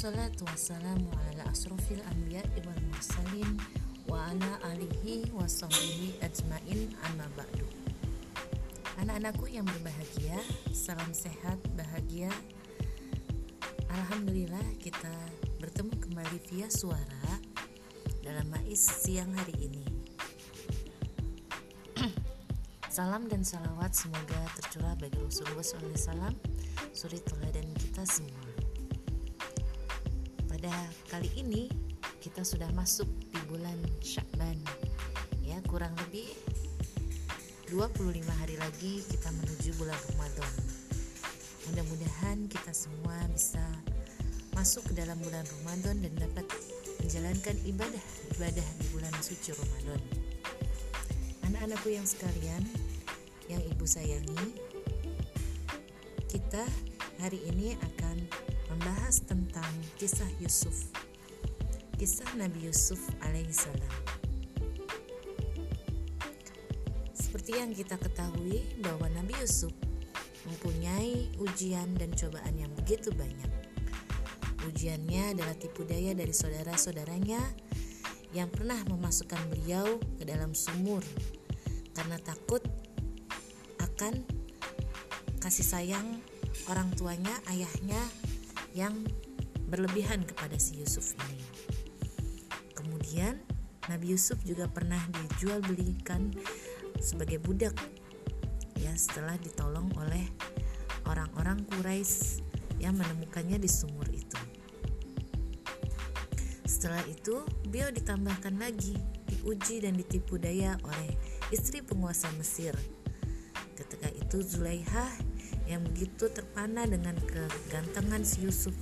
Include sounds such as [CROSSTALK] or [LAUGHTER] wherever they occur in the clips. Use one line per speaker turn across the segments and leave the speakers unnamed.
Assalatu wassalamu ala asrofil anbiya wal mursalin Wa ala alihi wa sahbihi ajmain amma ba'du. Anak-anakku yang berbahagia Salam sehat, bahagia. Alhamdulillah kita bertemu kembali via suara Dalam mais siang hari ini. [CLEARS THROAT] Salam dan salawat semoga tercurah bagi Rasulullah SAW, suri teladan kita semua. Kali ini kita sudah masuk di bulan Syakban. Ya, kurang lebih 25 hari lagi kita menuju bulan Ramadan. Mudah-mudahan kita semua bisa masuk ke dalam bulan Ramadan dan dapat menjalankan ibadah-ibadah di bulan suci Ramadan. Anak-anakku yang sekalian, yang ibu sayangi, kita hari ini akan membahas tentang kisah Yusuf. Kisah Nabi Yusuf alaihissalam. Seperti yang kita ketahui bahwa Nabi Yusuf mempunyai ujian dan cobaan yang begitu banyak. Ujiannya adalah tipu daya dari saudara-saudaranya yang pernah memasukkan beliau ke dalam sumur karena takut akan kasih sayang orang tuanya, ayahnya yang berlebihan kepada si Yusuf ini. Kemudian Nabi Yusuf juga pernah dijual belikan sebagai budak ya setelah ditolong oleh orang-orang Quraisy yang menemukannya di sumur itu. Setelah itu, beliau ditambahkan lagi, diuji dan ditipu daya oleh istri penguasa Mesir. Ketika itu Zulaiha yang begitu terpana dengan kegantengan si Yusuf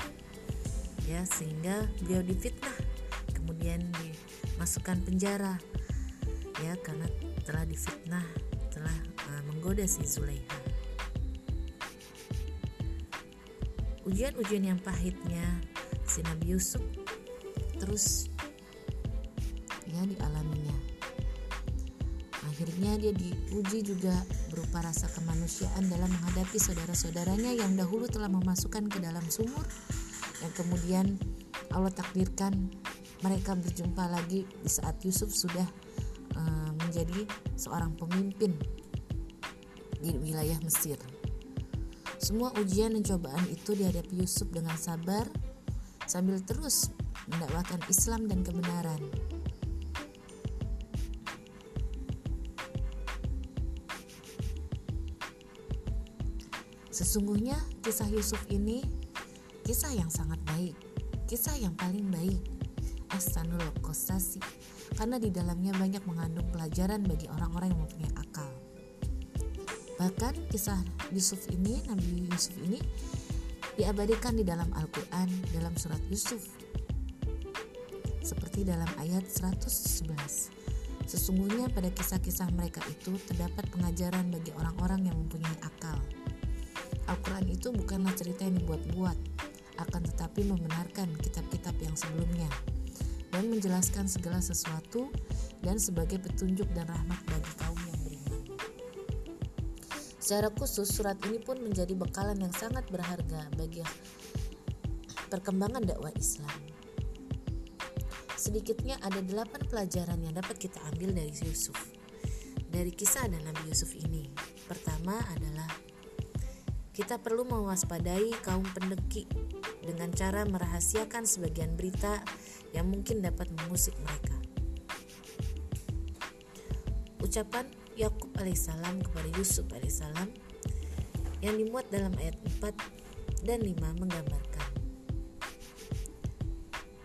ya sehingga beliau difitnah kemudian dimasukkan penjara. Ya karena telah difitnah telah uh, menggoda si Zulaiha. Ujian-ujian yang pahitnya si Nabi Yusuf terus ya dialaminya. Akhirnya dia diuji juga berupa rasa kemanusiaan dalam menghadapi saudara-saudaranya yang dahulu telah memasukkan ke dalam sumur yang kemudian Allah takdirkan mereka berjumpa lagi di saat Yusuf sudah uh, menjadi seorang pemimpin di wilayah Mesir. Semua ujian dan cobaan itu dihadapi Yusuf dengan sabar sambil terus mendakwakan Islam dan kebenaran. Sesungguhnya kisah Yusuf ini kisah yang sangat baik, kisah yang paling baik. Ahsanul Qasasi karena di dalamnya banyak mengandung pelajaran bagi orang-orang yang mempunyai akal. Bahkan kisah Yusuf ini, Nabi Yusuf ini diabadikan di dalam Al-Qur'an dalam surat Yusuf. Seperti dalam ayat 111. Sesungguhnya pada kisah-kisah mereka itu terdapat pengajaran bagi orang-orang yang mempunyai akal. Al-Quran itu bukanlah cerita yang dibuat-buat, akan tetapi membenarkan kitab-kitab yang sebelumnya dan menjelaskan segala sesuatu dan sebagai petunjuk dan rahmat bagi kaum yang beriman. Secara khusus, surat ini pun menjadi bekalan yang sangat berharga bagi perkembangan dakwah Islam. Sedikitnya ada delapan pelajaran yang dapat kita ambil dari Yusuf. Dari kisah dan Nabi Yusuf ini. Pertama adalah kita perlu mewaspadai kaum pendeki dengan cara merahasiakan sebagian berita yang mungkin dapat mengusik mereka. Ucapan Yakub alaihissalam kepada Yusuf alaihissalam yang dimuat dalam ayat 4 dan 5 menggambarkan.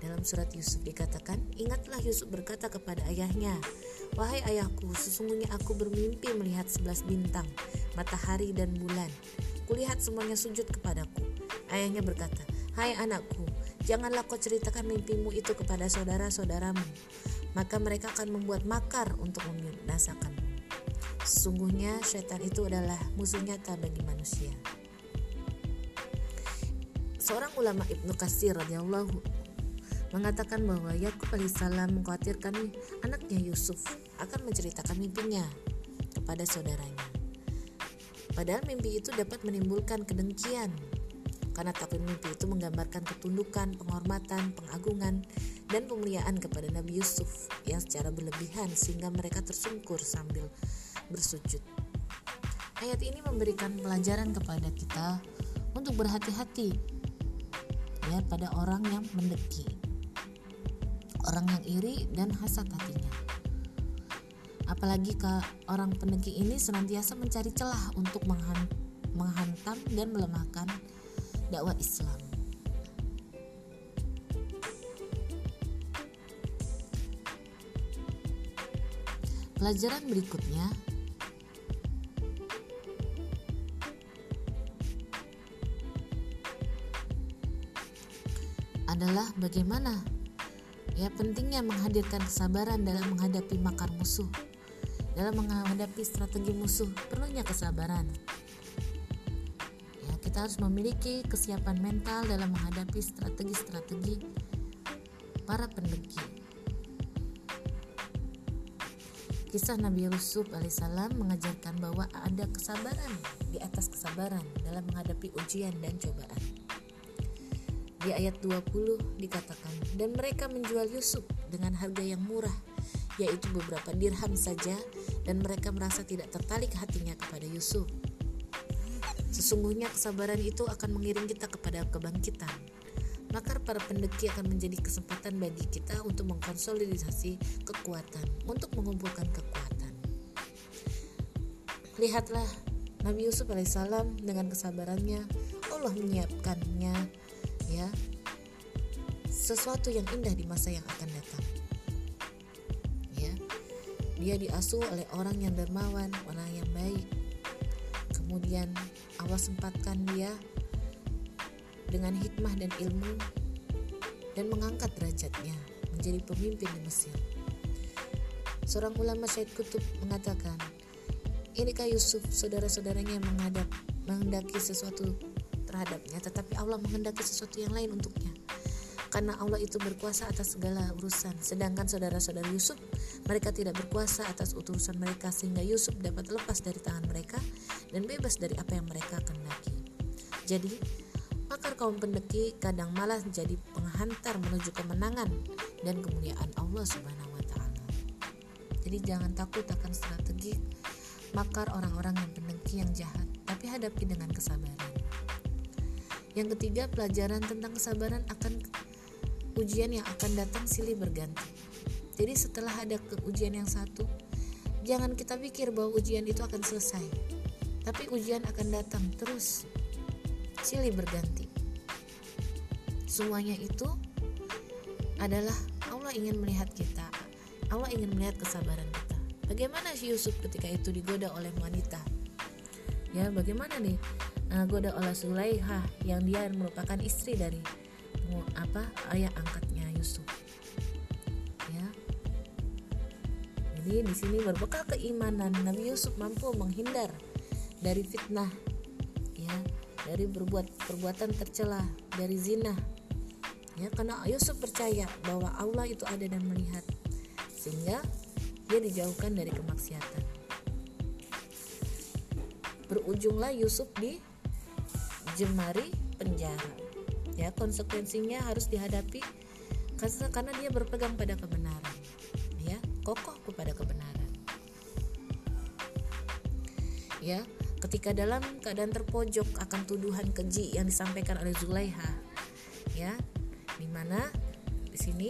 Dalam surat Yusuf dikatakan, Ingatlah Yusuf berkata kepada ayahnya, Wahai ayahku, sesungguhnya aku bermimpi melihat sebelas bintang, matahari dan bulan Kulihat semuanya sujud kepadaku. Ayahnya berkata, Hai anakku, janganlah kau ceritakan mimpimu itu kepada saudara-saudaramu. Maka mereka akan membuat makar untuk membinasakanmu. Sesungguhnya syaitan itu adalah musuh nyata bagi manusia. Seorang ulama Ibnu Kasir radhiyallahu mengatakan bahwa Yakub alaihissalam mengkhawatirkan anaknya Yusuf akan menceritakan mimpinya kepada saudaranya. Padahal mimpi itu dapat menimbulkan kedengkian. Karena takwil mimpi itu menggambarkan ketundukan, penghormatan, pengagungan, dan pemuliaan kepada Nabi Yusuf yang secara berlebihan sehingga mereka tersungkur sambil bersujud. Ayat ini memberikan pelajaran kepada kita untuk berhati-hati ya pada orang yang mendeki, orang yang iri dan hasad hatinya. Apalagi ke orang pendengki ini senantiasa mencari celah untuk menghantam dan melemahkan dakwah Islam. Pelajaran berikutnya adalah bagaimana ya pentingnya menghadirkan kesabaran dalam menghadapi makar musuh dalam menghadapi strategi musuh perlunya kesabaran. Kita harus memiliki kesiapan mental dalam menghadapi strategi-strategi para pendengki. Kisah Nabi Yusuf alaihissalam mengajarkan bahwa ada kesabaran di atas kesabaran dalam menghadapi ujian dan cobaan. Di ayat 20 dikatakan, dan mereka menjual Yusuf dengan harga yang murah yaitu beberapa dirham saja dan mereka merasa tidak tertarik hatinya kepada Yusuf. Sesungguhnya kesabaran itu akan mengiring kita kepada kebangkitan. Maka para pendeki akan menjadi kesempatan bagi kita untuk mengkonsolidasi kekuatan, untuk mengumpulkan kekuatan. Lihatlah Nabi Yusuf alaihissalam dengan kesabarannya Allah menyiapkannya ya sesuatu yang indah di masa yang akan datang. Dia diasuh oleh orang yang dermawan, orang yang baik. Kemudian Allah sempatkan dia dengan hikmah dan ilmu dan mengangkat derajatnya menjadi pemimpin di Mesir. Seorang ulama Syed Kutub mengatakan, inikah Yusuf saudara-saudaranya yang menghadap menghendaki sesuatu terhadapnya, tetapi Allah menghendaki sesuatu yang lain untuknya karena Allah itu berkuasa atas segala urusan. Sedangkan saudara-saudara Yusuf, mereka tidak berkuasa atas utusan mereka sehingga Yusuf dapat lepas dari tangan mereka dan bebas dari apa yang mereka kehendaki. Jadi, makar kaum pendeki kadang malah menjadi penghantar menuju kemenangan dan kemuliaan Allah Subhanahu wa taala. Jadi jangan takut akan strategi makar orang-orang yang pendeki yang jahat, tapi hadapi dengan kesabaran. Yang ketiga, pelajaran tentang kesabaran akan ujian yang akan datang silih berganti. Jadi setelah ada ujian yang satu, jangan kita pikir bahwa ujian itu akan selesai. Tapi ujian akan datang terus silih berganti. Semuanya itu adalah Allah ingin melihat kita. Allah ingin melihat kesabaran kita. Bagaimana si Yusuf ketika itu digoda oleh wanita? Ya, bagaimana nih? Nah, goda oleh Sulaiha yang dia merupakan istri dari apa ayah angkatnya Yusuf ya jadi di sini berbekal keimanan Nabi Yusuf mampu menghindar dari fitnah ya. Dari berbuat perbuatan tercela dari zina. Ya karena Yusuf percaya bahwa Allah itu ada dan melihat. Sehingga dia dijauhkan dari kemaksiatan. Berujunglah Yusuf di jemari penjara. Ya konsekuensinya harus dihadapi karena dia berpegang pada kebenaran. Ya kokoh kepada kebenaran. Ya ketika dalam keadaan terpojok akan tuduhan keji yang disampaikan oleh Zulaiha ya di mana di sini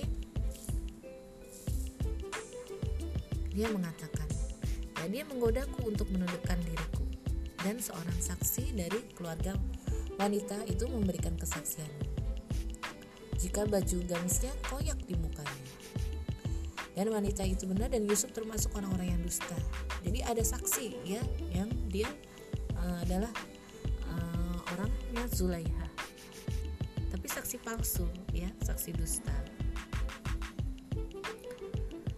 dia mengatakan ya dia menggodaku untuk menundukkan diriku dan seorang saksi dari keluarga Wanita itu memberikan kesaksian jika baju gamisnya koyak di mukanya. Dan wanita itu benar dan Yusuf termasuk orang-orang yang dusta. Jadi ada saksi ya yang dia uh, adalah uh, orangnya Zulaiha. Tapi saksi palsu ya, saksi dusta.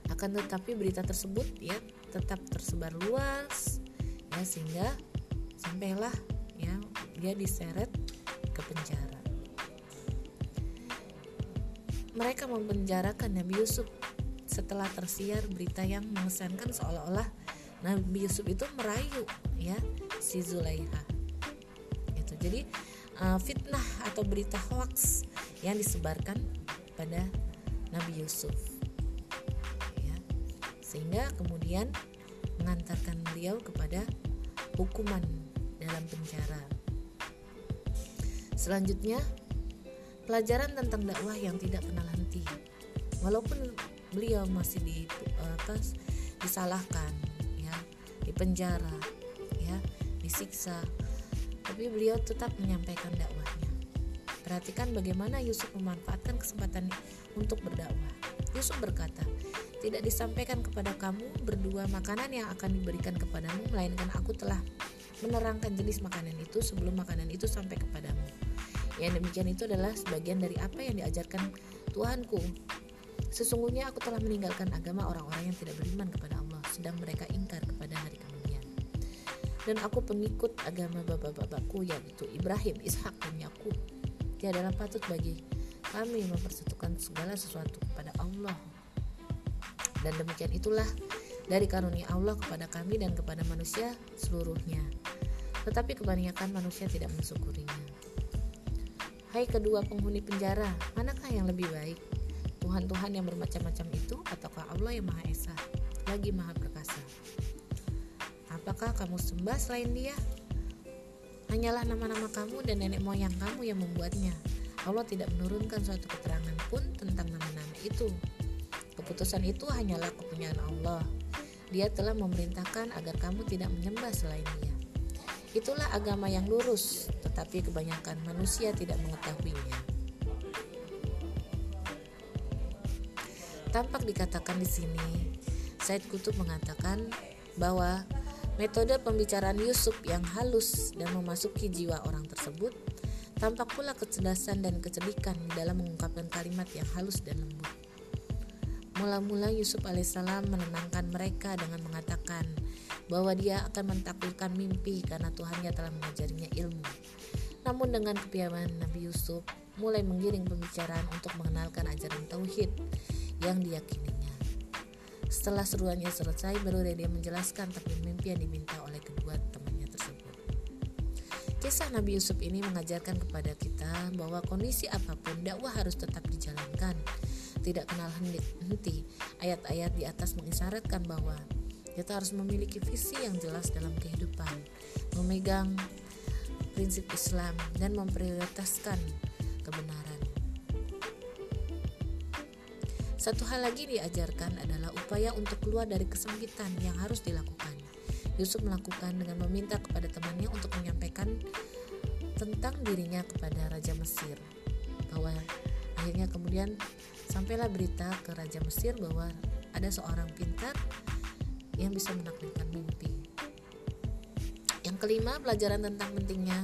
Akan tetapi berita tersebut ya tetap tersebar luas ya sehingga sampailah dia diseret ke penjara. Mereka memenjarakan Nabi Yusuf setelah tersiar berita yang mengesankan seolah-olah Nabi Yusuf itu merayu ya si Zulaiha. Itu jadi uh, fitnah atau berita hoax yang disebarkan pada Nabi Yusuf. Ya. Sehingga kemudian mengantarkan beliau kepada hukuman dalam penjara. Selanjutnya pelajaran tentang dakwah yang tidak kenal henti. Walaupun beliau masih di atas disalahkan ya di penjara disiksa tapi beliau tetap menyampaikan dakwahnya perhatikan bagaimana Yusuf memanfaatkan kesempatan untuk berdakwah Yusuf berkata tidak disampaikan kepada kamu berdua makanan yang akan diberikan kepadamu melainkan aku telah menerangkan jenis makanan itu sebelum makanan itu sampai kepadamu yang demikian itu adalah sebagian dari apa yang diajarkan Tuhanku. Sesungguhnya aku telah meninggalkan agama orang-orang yang tidak beriman kepada Allah, sedang mereka ingkar kepada hari. Dan aku pengikut agama bapak-bapakku yaitu Ibrahim, Ishak, dan Yakub. adalah patut bagi kami mempersatukan segala sesuatu kepada Allah. Dan demikian itulah dari karunia Allah kepada kami dan kepada manusia seluruhnya. Tetapi kebanyakan manusia tidak mensyukurinya. Hai kedua penghuni penjara, manakah yang lebih baik? Tuhan-Tuhan yang bermacam-macam itu ataukah Allah yang Maha Esa, lagi Maha Perkasa? Apakah kamu sembah selain dia? Hanyalah nama-nama kamu dan nenek moyang kamu yang membuatnya. Allah tidak menurunkan suatu keterangan pun tentang nama-nama itu. Keputusan itu hanyalah kepunyaan Allah. Dia telah memerintahkan agar kamu tidak menyembah selain dia. Itulah agama yang lurus, tetapi kebanyakan manusia tidak mengetahuinya. Tampak dikatakan di sini, Said Kutub mengatakan bahwa metode pembicaraan Yusuf yang halus dan memasuki jiwa orang tersebut tampak pula kecerdasan dan kecerdikan di dalam mengungkapkan kalimat yang halus dan lembut. Mula-mula Yusuf alaihissalam menenangkan mereka dengan mengatakan, bahwa dia akan mentaklukkan mimpi karena Tuhannya telah mengajarinya ilmu. Namun dengan kepiawaian Nabi Yusuf mulai menggiring pembicaraan untuk mengenalkan ajaran tauhid yang diyakininya. Setelah seruannya selesai, baru dia menjelaskan tentang mimpi yang diminta oleh kedua temannya tersebut. Kisah Nabi Yusuf ini mengajarkan kepada kita bahwa kondisi apa pun dakwah harus tetap dijalankan, tidak kenal henti. Ayat-ayat di atas mengisyaratkan bahwa kita harus memiliki visi yang jelas dalam kehidupan, memegang prinsip Islam dan memprioritaskan kebenaran. Satu hal lagi diajarkan adalah upaya untuk keluar dari kesempitan yang harus dilakukan. Yusuf melakukan dengan meminta kepada temannya untuk menyampaikan tentang dirinya kepada Raja Mesir bahwa akhirnya kemudian sampailah berita ke Raja Mesir bahwa ada seorang pintar yang bisa menaklukkan mimpi. Yang kelima, pelajaran tentang pentingnya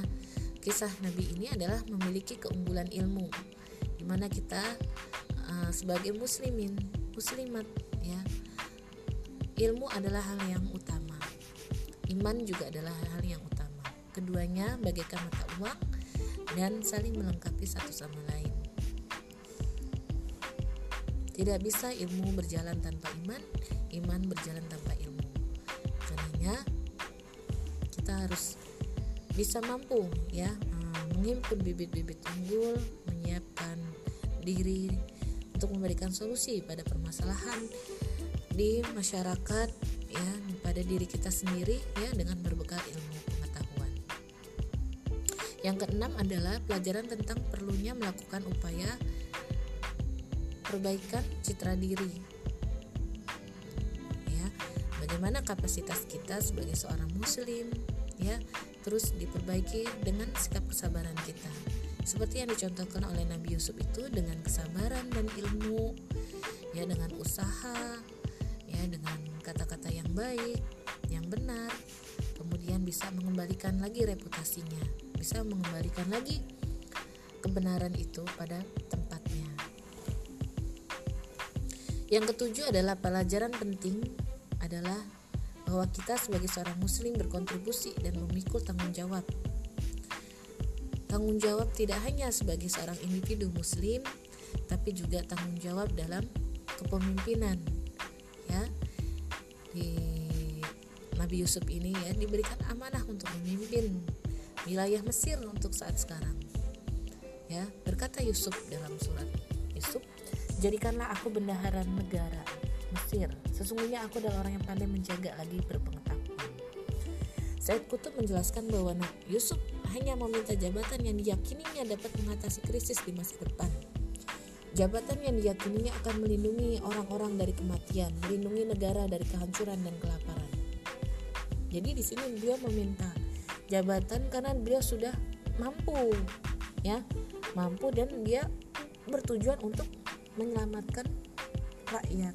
kisah Nabi ini adalah memiliki keunggulan ilmu, di mana kita uh, sebagai muslimin, muslimat, ya, ilmu adalah hal yang utama. Iman juga adalah hal yang utama. Keduanya bagaikan mata uang dan saling melengkapi satu sama lain. Tidak bisa ilmu berjalan tanpa iman, iman berjalan tanpa ilmu. Karenanya kita harus bisa mampu ya eh, menghimpun bibit-bibit unggul, menyiapkan diri untuk memberikan solusi pada permasalahan di masyarakat ya pada diri kita sendiri ya dengan berbekal ilmu pengetahuan. Yang keenam adalah pelajaran tentang perlunya melakukan upaya perbaikan citra diri bagaimana kapasitas kita sebagai seorang muslim ya terus diperbaiki dengan sikap kesabaran kita seperti yang dicontohkan oleh Nabi Yusuf itu dengan kesabaran dan ilmu ya dengan usaha ya dengan kata-kata yang baik yang benar kemudian bisa mengembalikan lagi reputasinya bisa mengembalikan lagi kebenaran itu pada tempatnya yang ketujuh adalah pelajaran penting adalah bahwa kita sebagai seorang muslim berkontribusi dan memikul tanggung jawab. Tanggung jawab tidak hanya sebagai seorang individu muslim, tapi juga tanggung jawab dalam kepemimpinan. Ya. Di Nabi Yusuf ini ya diberikan amanah untuk memimpin wilayah Mesir untuk saat sekarang. Ya, berkata Yusuf dalam surat Yusuf, "Jadikanlah aku bendahara negara Mesir. Sesungguhnya aku adalah orang yang pandai menjaga lagi berpengetahuan." Said Kutub menjelaskan bahwa Yusuf hanya meminta jabatan yang diyakininya dapat mengatasi krisis di masa depan. Jabatan yang diyakininya akan melindungi orang-orang dari kematian, melindungi negara dari kehancuran dan kelaparan. Jadi di sini beliau meminta jabatan karena beliau sudah mampu ya mampu dan dia bertujuan untuk menyelamatkan rakyat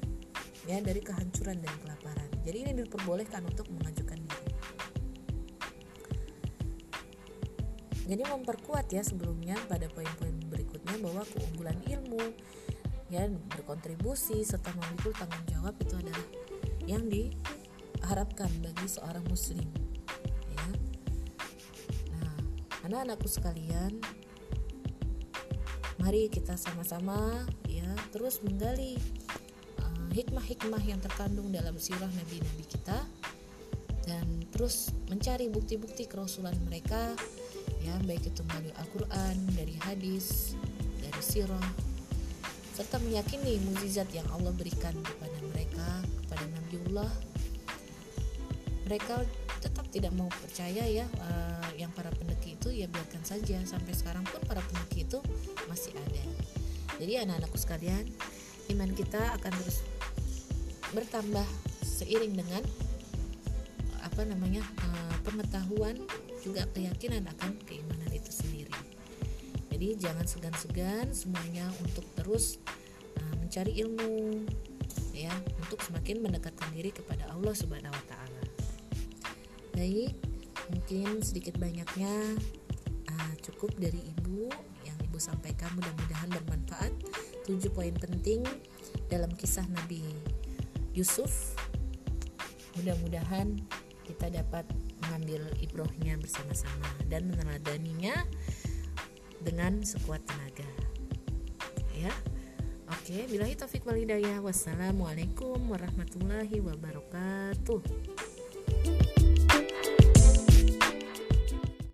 ya dari kehancuran dan kelaparan jadi ini diperbolehkan untuk mengajukan jadi memperkuat ya sebelumnya pada poin-poin berikutnya bahwa keunggulan ilmu ya berkontribusi serta memikul tanggung jawab itu adalah yang diharapkan bagi seorang muslim anak-anakku sekalian mari kita sama-sama ya terus menggali eh, hikmah-hikmah yang terkandung dalam sirah nabi-nabi kita dan terus mencari bukti-bukti kerasulan mereka ya baik itu melalui Al-Quran dari hadis dari sirah serta meyakini mukjizat yang Allah berikan kepada mereka kepada Nabiullah. Mereka tetap tidak mau percaya ya uh, yang para pendaki itu ya biarkan saja. Sampai sekarang pun para pendaki itu masih ada. Jadi anak-anakku sekalian iman kita akan terus bertambah seiring dengan apa namanya uh, pengetahuan juga keyakinan akan keimanan itu sendiri. Jadi jangan segan-segan semuanya untuk terus uh, mencari ilmu ya untuk semakin mendekatkan diri kepada Allah Subhanahu wa taala. Baik mungkin sedikit banyaknya uh, cukup dari ibu yang ibu sampaikan. Mudah-mudahan bermanfaat. Tujuh poin penting dalam kisah Nabi Yusuf. Mudah-mudahan kita dapat mengambil ibrohnya bersama-sama dan meneladaninya dengan sekuat tenaga ya Oke, bila taufik walidayah. Wassalamualaikum warahmatullahi wabarakatuh.